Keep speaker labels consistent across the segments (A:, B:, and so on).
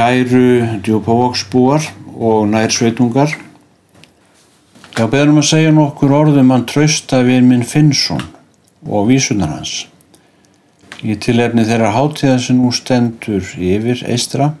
A: Kæru djúpavóksbúar og nærsveitungar. Já, beðum að segja nokkur orðum hann trausta við minn Finnsson og vísunar hans. Í tilefni þeirra hátíða sem nú stendur yfir eistra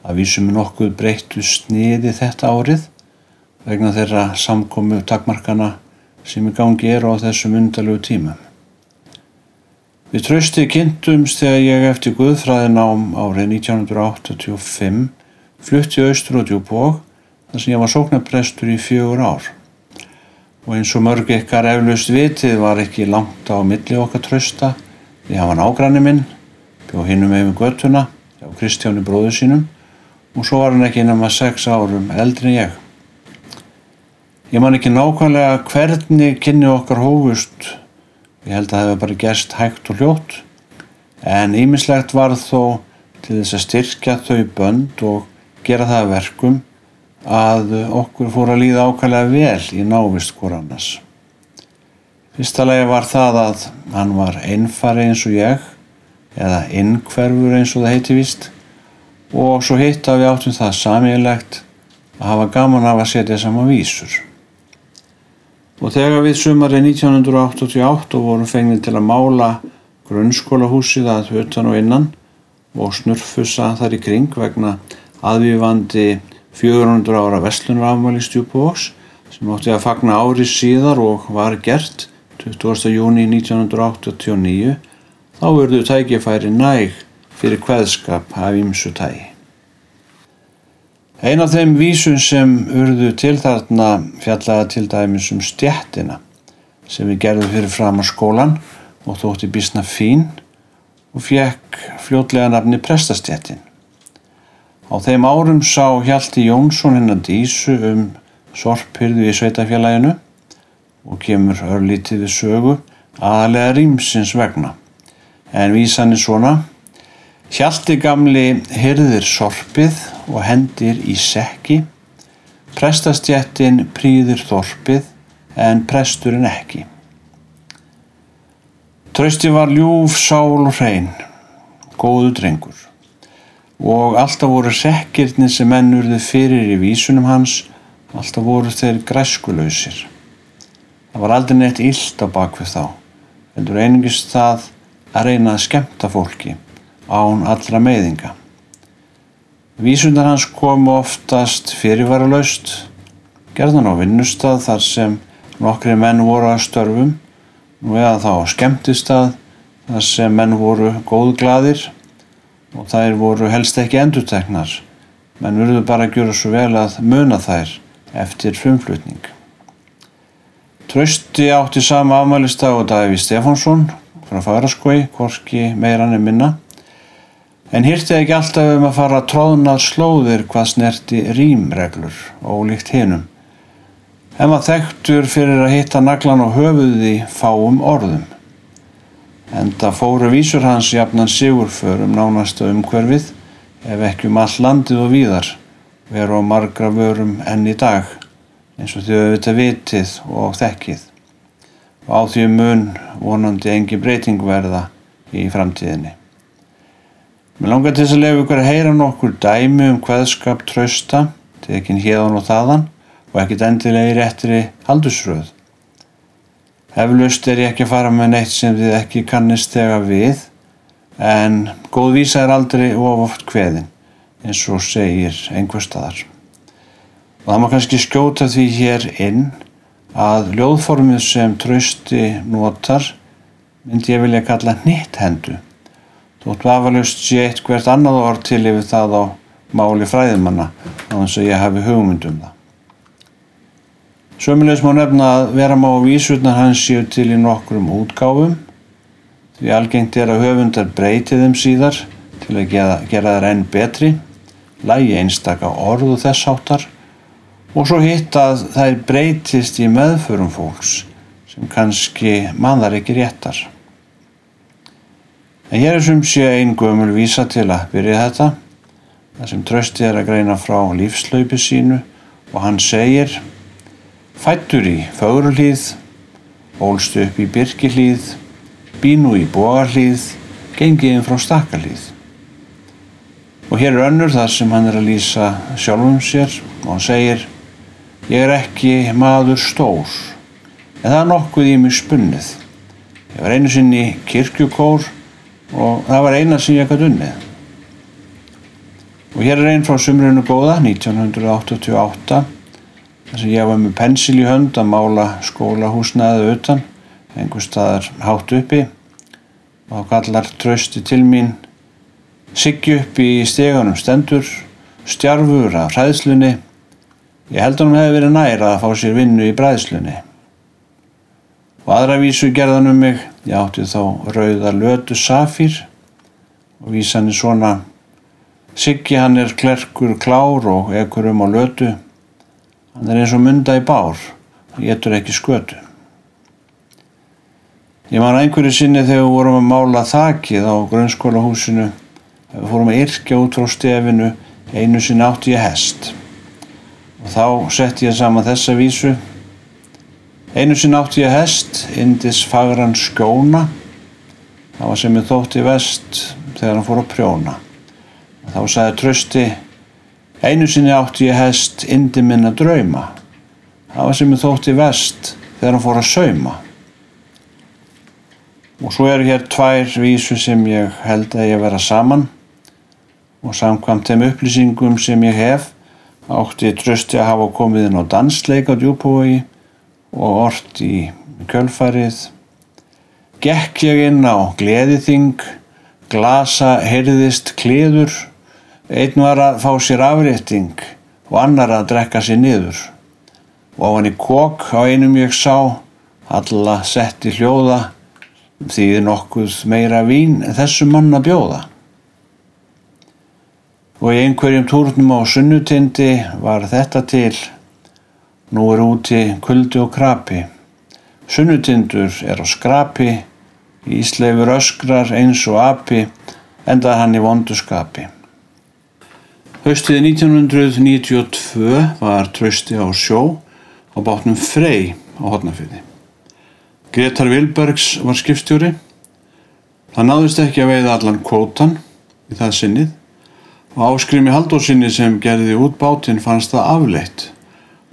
A: að vísum nokkuð breyttu sniði þetta árið vegna þeirra samkomu takmarkana sem í gangi er á þessum undalögu tímum. Við trösti kynntumst þegar ég eftir Guðfræðin ám árið 1985 flutti austur og djúbók þar sem ég var sóknarprestur í fjögur ár. Og eins og mörg ykkar eflaust vitið var ekki langt á milli okkar trösta því hann var nágranni minn, bjóð hinnum yfir göttuna hjá Kristjáni bróðu sínum og svo var hann ekki nema sex árum eldri ég. Ég man ekki nákvæmlega hvernig kynni okkar hófust Ég held að það hefur bara gerst hægt og hljótt en ýmislegt var þó til þess að styrkja þau bönd og gera það verkum að okkur fór að líða ákvæmlega vel í návist hvort annars. Fyrsta lagi var það að hann var einfari eins og ég eða innkverfur eins og það heiti vist og svo hitt að við áttum það samílegt að hafa gaman af að setja saman vísur. Og þegar við sumari 1988 vorum fengið til að mála grunnskólahúsið að hötan og innan og snurfusa þar í kring vegna aðvífandi 400 ára vestlunarafmæli stjúpuvóks sem átti að fagna ári síðar og var gert 20. júni 1989 þá verðu tækifæri næg fyrir hveðskap af ímsu tægi. Ein af þeim vísun sem urðu til þarna fjallaði til dæmis um stjættina sem við gerðum fyrir fram á skólan og þótti bísna fín og fekk fljótlega nafni prestastjættin. Á þeim árum sá Hjalti Jónsson hennar dísu um sorphyrðu í sveitafjallæginu og kemur örlítið við sögu aðalega rýmsins vegna. En vísan er svona Hjalti gamli hyrðir sorpið og hendir í sekki, prestastjættin prýðir þorpið en presturinn ekki. Trausti var ljúf, sál og hrein, góðu drengur og alltaf voru sekkirni sem mennurði fyrir í vísunum hans, alltaf voru þeir græskulöysir. Það var aldrei neitt illt á bakvið þá, heldur einingist það að reyna að skemta fólki án allra meiðinga. Vísundar hans kom oftast fyrirvaralaust, gerðan á vinnustad þar sem nokkri menn voru að störfum og eða þá skemmtistad þar sem menn voru góðgladir og þær voru helst ekki endurtegnar, menn verður bara að gera svo vel að muna þær eftir frumflutning. Trausti átti sama afmælistag og Daví Stefánsson frá Faraskói, Korki, Meirann er minna En hýrti ekki alltaf um að fara tróðnað slóðir hvað snerti rýmreglur og líkt hinnum. En maður þekktur fyrir að hitta naglan á höfuði fáum orðum. Enda fóru vísur hans jafnan sigurförum nánasta umhverfið ef ekki um all landið og víðar veru á margra vörum enn í dag eins og þau auðvitað vitið og þekkið. Og á því mun vonandi engi breyting verða í framtíðinni. Mér langar til þess að lefa ykkur að heyra nokkur dæmi um hvaðskap trösta, tekinn hérðan og þaðan og ekkit endilega í réttri haldusröð. Eflaust er ég ekki að fara með neitt sem þið ekki kannist þegar við, en góð vísa er aldrei of oft hveðin, eins og segir einhver staðar. Og það má kannski skjóta því hér inn að ljóðformið sem trösti notar myndi ég vilja kalla nýtt hendu Þótt vafalust sé eitt hvert annað orð til yfir það á máli fræðimanna á þess að ég hafi hugmyndum það. Sömulegs má nefna að vera má vísurnar hans séu til í nokkrum útgáfum því algengt er að höfundar breyti þeim síðar til að gera, gera þær enn betri, lægi einstaka orðu þess áttar og svo hitt að þær breytist í meðförum fólks sem kannski manðar ekki réttar. En hér er sem sé einn gömul vísa til að byrja þetta, það sem trösti er að greina frá lífslaupi sínu og hann segir Fættur í fögruhlýð, ólst upp í byrkihlýð, bínu í bógarhlýð, gengiðin frá stakkalýð. Og hér er önnur þar sem hann er að lýsa sjálfum sér og hann segir Ég er ekki maður stór, en það er nokkuð í mig spunnið. Ég var einu sinni kirkjukór og það var eina sem ég gæti unnið. Og hér er einn frá sumrunu góða, 1988, þar sem ég var með pensil í hönd að mála skólahúsnaðið utan, einhver staðar hátt uppi og þá kallar trösti til mín, siggi upp í steganum stendur, stjarfur af hræðslunni, ég held að hann hefði verið næra að fá sér vinnu í bræðslunni. Og aðra vísu gerðan um mig, ég átti þá rauða lötu safír og vísan er svona Siggi hann er klerkur klár og ekkur um á lötu. Hann er eins og mynda í bár og getur ekki skötu. Ég man einhverju sinni þegar við vorum að mála þakið á grunnskólahúsinu. Við fórum að yrkja út frá stefinu, einu sinni átti ég hest. Og þá sett ég saman þessa vísu Einu sinn átti ég hest, indis fagran skjóna. Það var sem ég þótti vest þegar hann fór að prjóna. Þá sagði trösti, einu sinni átti ég hest, indi minna drauma. Það var sem ég þótti vest þegar hann fór að sauma. Og svo eru hér tvær vísu sem ég held að ég vera saman og samkvæmt þeim upplýsingum sem ég hef átti trösti að hafa komið inn á dansleik á djúbúi og orrt í kjölfarið. Gekk ég inn á gleðiþing, glasa heyrðist kliður, einn var að fá sér afrétting og annar að drekka sér niður. Og á hann í kók á einum ég sá, alla setti hljóða, því nokkuð meira vín þessu manna bjóða. Og í einhverjum túrnum á sunnutindi var þetta til, Nú er úti kuldi og krapi. Sunnutindur er á skrapi, Ísleifur öskrar eins og api, endað hann í vonduskapi. Haustið 1992 var trösti á sjó á bátnum Frey á Hortnafjörði. Gretar Vilbergs var skipstjóri. Það náðist ekki að veiða allan kvótan í það sinnið og áskrimi haldósinni sem gerði út bátinn fannst það afleitt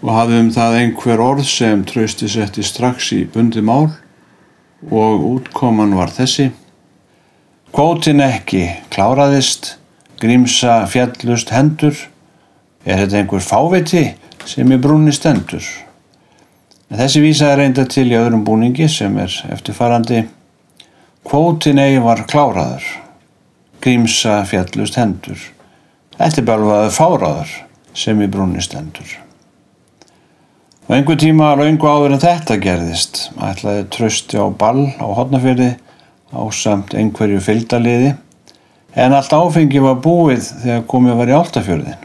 A: og hafði um það einhver orð sem trausti setti strax í bundi mál og útkoman var þessi. Kvótin ekki kláraðist, grímsa fjallust hendur, er þetta einhver fáviti sem í brúnni stendur. En þessi vísa er reynda til í öðrum búningi sem er eftirfarandi. Kvótin eigi var kláraður, grímsa fjallust hendur, eftirbjálfaður fáraður sem í brúnni stendur. Og einhver tíma raungu áður en þetta gerðist, ætlaði trösti á ball á hotnafjörði á samt einhverju fylgdaliði, en allt áfengi var búið þegar komið var í áltafjörðin.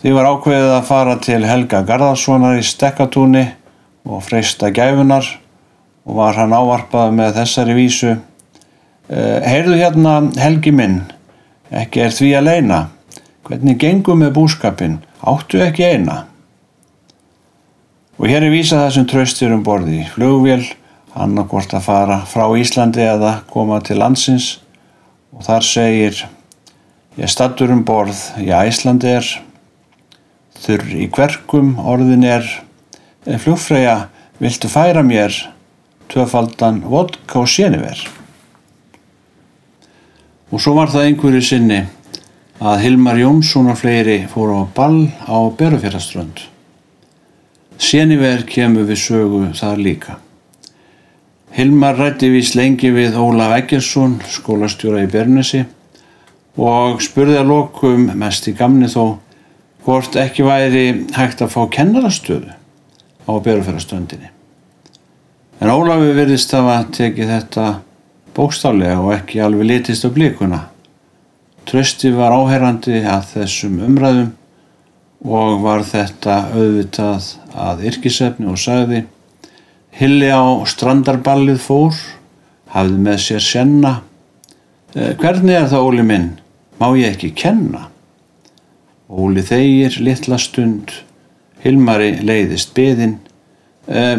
A: Því var ákveðið að fara til Helga Garðarssonar í Stekkatúni og freysta gæfunar og var hann ávarpað með þessari vísu. Eh, heyrðu hérna Helgi minn, ekki er því að leina, hvernig gengum með búskapin, áttu ekki eina? Og hér er vísað þessum tröstir um borði flugvél, annarkort að fara frá Íslandi eða koma til landsins og þar segir ég stattur um borð í Íslandi er, þurr í hverkum orðin er, flugfræja viltu færa mér tvöfaldan vodka og séniver. Og svo var það einhverju sinni að Hilmar Jónsson og fleiri fóru á ball á Berufjörðaströnd. Séniver kemur við sögu þar líka. Hilmar rætti vís lengi við Ólaf Eggersson, skólastjóra í Bernesi og spurði að lokum mest í gamni þó hvort ekki væri hægt að fá kennarastöðu á berufærastöndinni. En Ólafi verðist að teki þetta bókstálega og ekki alveg litist á blíkuna. Trösti var áherrandi að þessum umræðum og var þetta auðvitað að yrkisefni og sagði Hilli á strandarballið fór, hafði með sér senna. Eh, hvernig er það Óli minn? Má ég ekki kenna? Óli þeir litla stund, Hilmari leiðist byðin. Eh,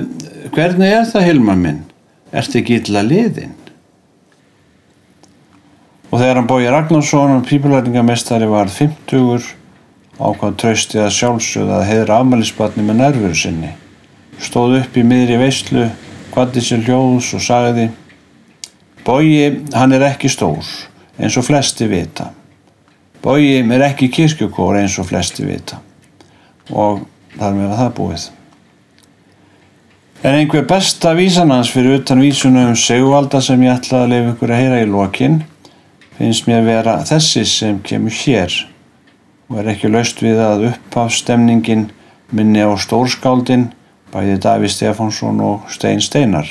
A: hvernig er það Hilmar minn? Ert ekki illa liðin? Og þegar hann bói Ragnarsson og pípulæringamestari var 50 ákvað trösti að sjálfsögða að heiðra afmælisbarni með nærveru sinni. Stóð upp í miðri veistlu, kvatti sér hljóðs og sagði Bói, hann er ekki stór, eins og flesti vita. Bói er ekki kirkjukór eins og flesti vita. Og þar með það búið. En einhver besta vísan hans fyrir utan vísuna um segvalda sem ég ætlaði að lefa ykkur að heyra í lokin finnst mér vera þessi sem kemur hér og er ekki laust við að upphafstemningin minni á stórskáldin bæði Daví Stefánsson og Stein Steinar.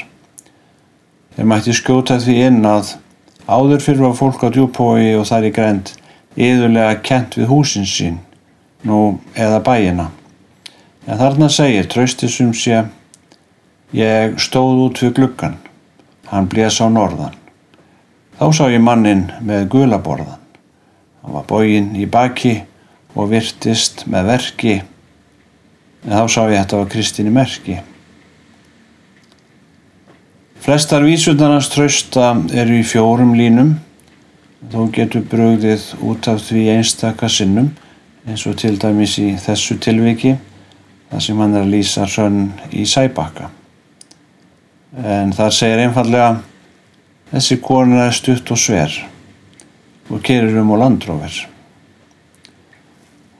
A: Þeir mætti skjóta því inn að áður fyrir var fólk á djúbói og þar í grend yðurlega kent við húsin sín, nú eða bæina. En þarna segir tröstisum sé ég stóð út við gluggan, hann blés á norðan. Þá sá ég mannin með gulaborðan. Hann var bógin í baki og virtist með verki en þá sá ég þetta var Kristíni Merki. Flestar vísundarnas trösta eru í fjórum línum þó getur brögðið út af því einstaka sinnum eins og til dæmis í þessu tilviki þar sem hann er að lýsa sönn í sæbakka. En þar segir einfallega þessi kona er stutt og sver og kerir um á landróver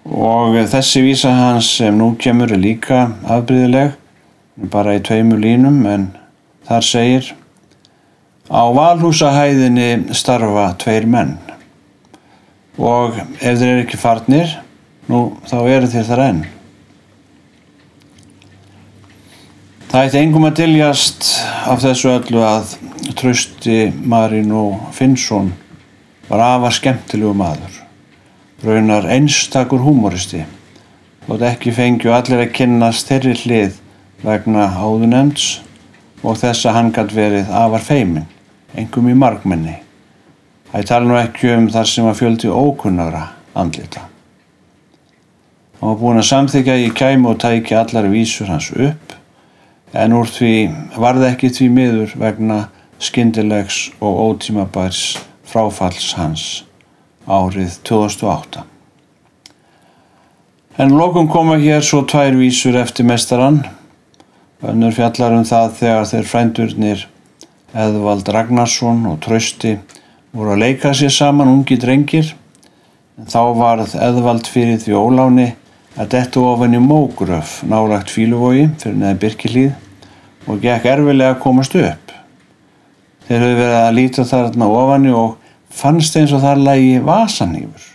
A: og þessi vísa hans sem nú kemur er líka afbríðileg bara í tveimu línum en þar segir á valhúsahæðinni starfa tveir menn. Og ef þeir eru ekki farnir nú þá eru þeir þar enn. Það eitt engum að diljast af þessu öllu að trösti Marín og Finnsson var afar skemmtilegu maður raunar einstakur húmoristi og ekki fengju allir að kynnast þeirri hlið vegna áðunemns og þess að hann gætt verið afar feimin, engum í markmenni. Það tala nú ekki um þar sem að fjöldi ókunnagra andlita. Hann var búin að samþykja í kæmu og tækja allar vísur hans upp en úr því varði ekki því miður vegna skindilegs og ótímabærs fráfalls hans árið 2008. En lokum koma hér svo tvær vísur eftir mestarann. Önnur fjallar um það þegar þeir frændurnir Eðvald Ragnarsson og Trausti voru að leika sér saman ungi drengir. En þá varð Eðvald fyrir því óláni að detta ofan í mógröf nálagt fíluvogi fyrir neða Birkilíð og gekk erfilega að komast upp. Þeir höfðu verið að líta þarna ofani og fannst eins og þar lægi vasanýfur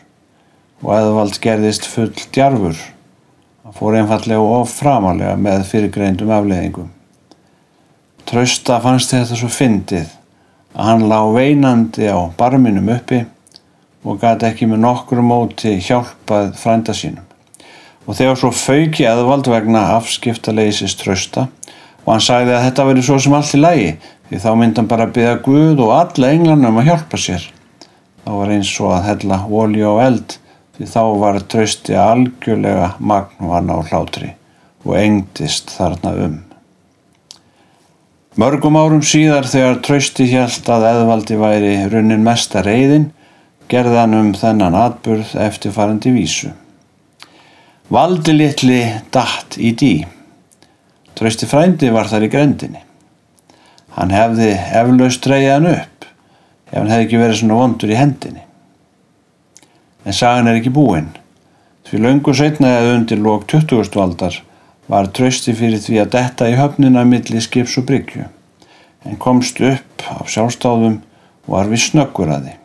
A: og eðvald gerðist full djarfur. Það fór einfallega of framalega með fyrirgreindum afleðingum. Trausta fannst þetta svo fyndið að hann lág veinandi á barminum uppi og gæti ekki með nokkru móti hjálpað frænda sínum. Og þegar svo fauki eðvald vegna afskiptaleisis trausta og hann sagði að þetta veri svo sem allt í lægi því þá myndi hann bara byggja Guð og alla englarnum að hjálpa sér. Þá var eins og að hella ólí á eld því þá var trösti algjörlega magnvann á hlátri og engdist þarna um. Mörgum árum síðar þegar trösti hjælt að eðvaldi væri runnin mesta reyðin gerðan um þennan atburð eftirfarandi vísu. Valdi litli datt í dí. Trösti frændi var þar í grendinni. Hann hefði eflaust reyðan upp ef hann hefði ekki verið svona vondur í hendinni. En sagan er ekki búinn. Því laungu setna eða undir lók 20. aldar var trösti fyrir því að detta í höfnina millir skips og bryggju, en komst upp á sjálfstáðum og var við snöggur að því.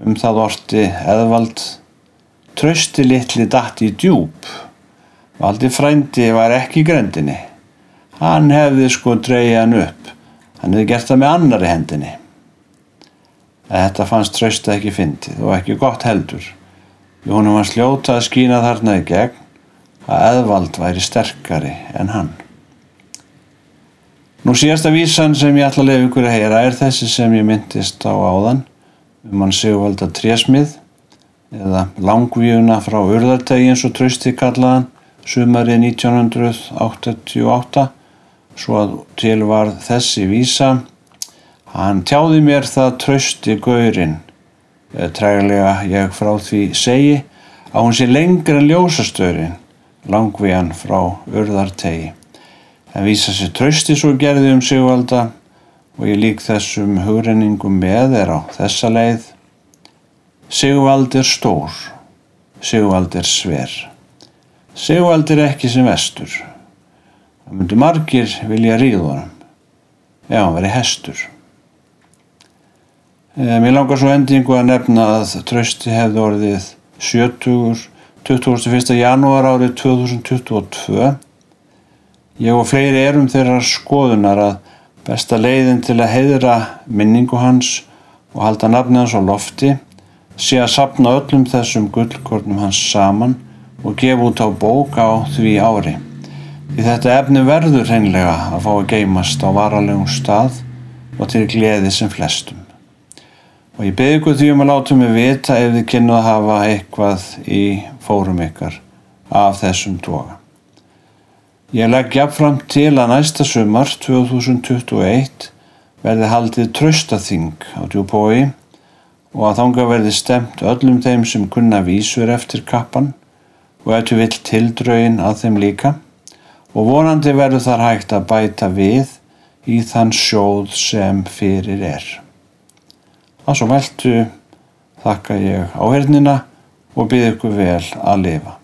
A: Um það orti eðvald trösti litli datti í djúb. Valdi frændi var ekki í grendinni. Hann hefði sko dreyið hann upp. Hann hefði gert það með annari hendinni þetta fannst trösta ekki fyndið og ekki gott heldur. Húnum var sljóta að skýna þarna í gegn að eðvald væri sterkari en hann. Nú síðasta vísan sem ég ætla að lefa ykkur að heyra er þessi sem ég myndist á áðan um hann Sigvalda Trésmið eða langvíuna frá Urðartegi eins og trösti kallaðan sumari 1988 svo að til var þessi vísa Hann tjáði mér það trösti gaurinn trægulega ég frá því segi að hún sé lengra en ljósastörin langvíjan frá urðartegi. Það vísa sér trösti svo gerði um Sigvalda og ég lík þessum hugrenningum með er á þessa leið. Sigvald er stór, Sigvald er sver, Sigvald er ekki sem vestur. Það myndi margir vilja ríðunum, ef hann veri hestur. Mér langar svo endingu að nefna að trösti hefði orðið 70. 21. janúar árið 2022. Ég og fleiri erum þeirra skoðunar að besta leiðin til að heiðra minningu hans og halda nafni hans á lofti sé að sapna öllum þessum gullkornum hans saman og gefa út á bók á því ári. Því þetta efni verður hreinlega að fá að geimast á varalegum stað og til gleði sem flestum. Og ég beði ykkur því um að láta mig vita ef þið kynnu að hafa eitthvað í fórum ykkar af þessum toga. Ég legg jafnfram til að næsta sumar 2021 verði haldið tröstaþing á djúbói og að þánga verði stemt öllum þeim sem kunna vísur eftir kappan og eftir vill tildrögin að þeim líka og vonandi verður þar hægt að bæta við í þann sjóð sem fyrir er. Að svo veldu þakka ég áhernina og byrð ykkur vel að lifa.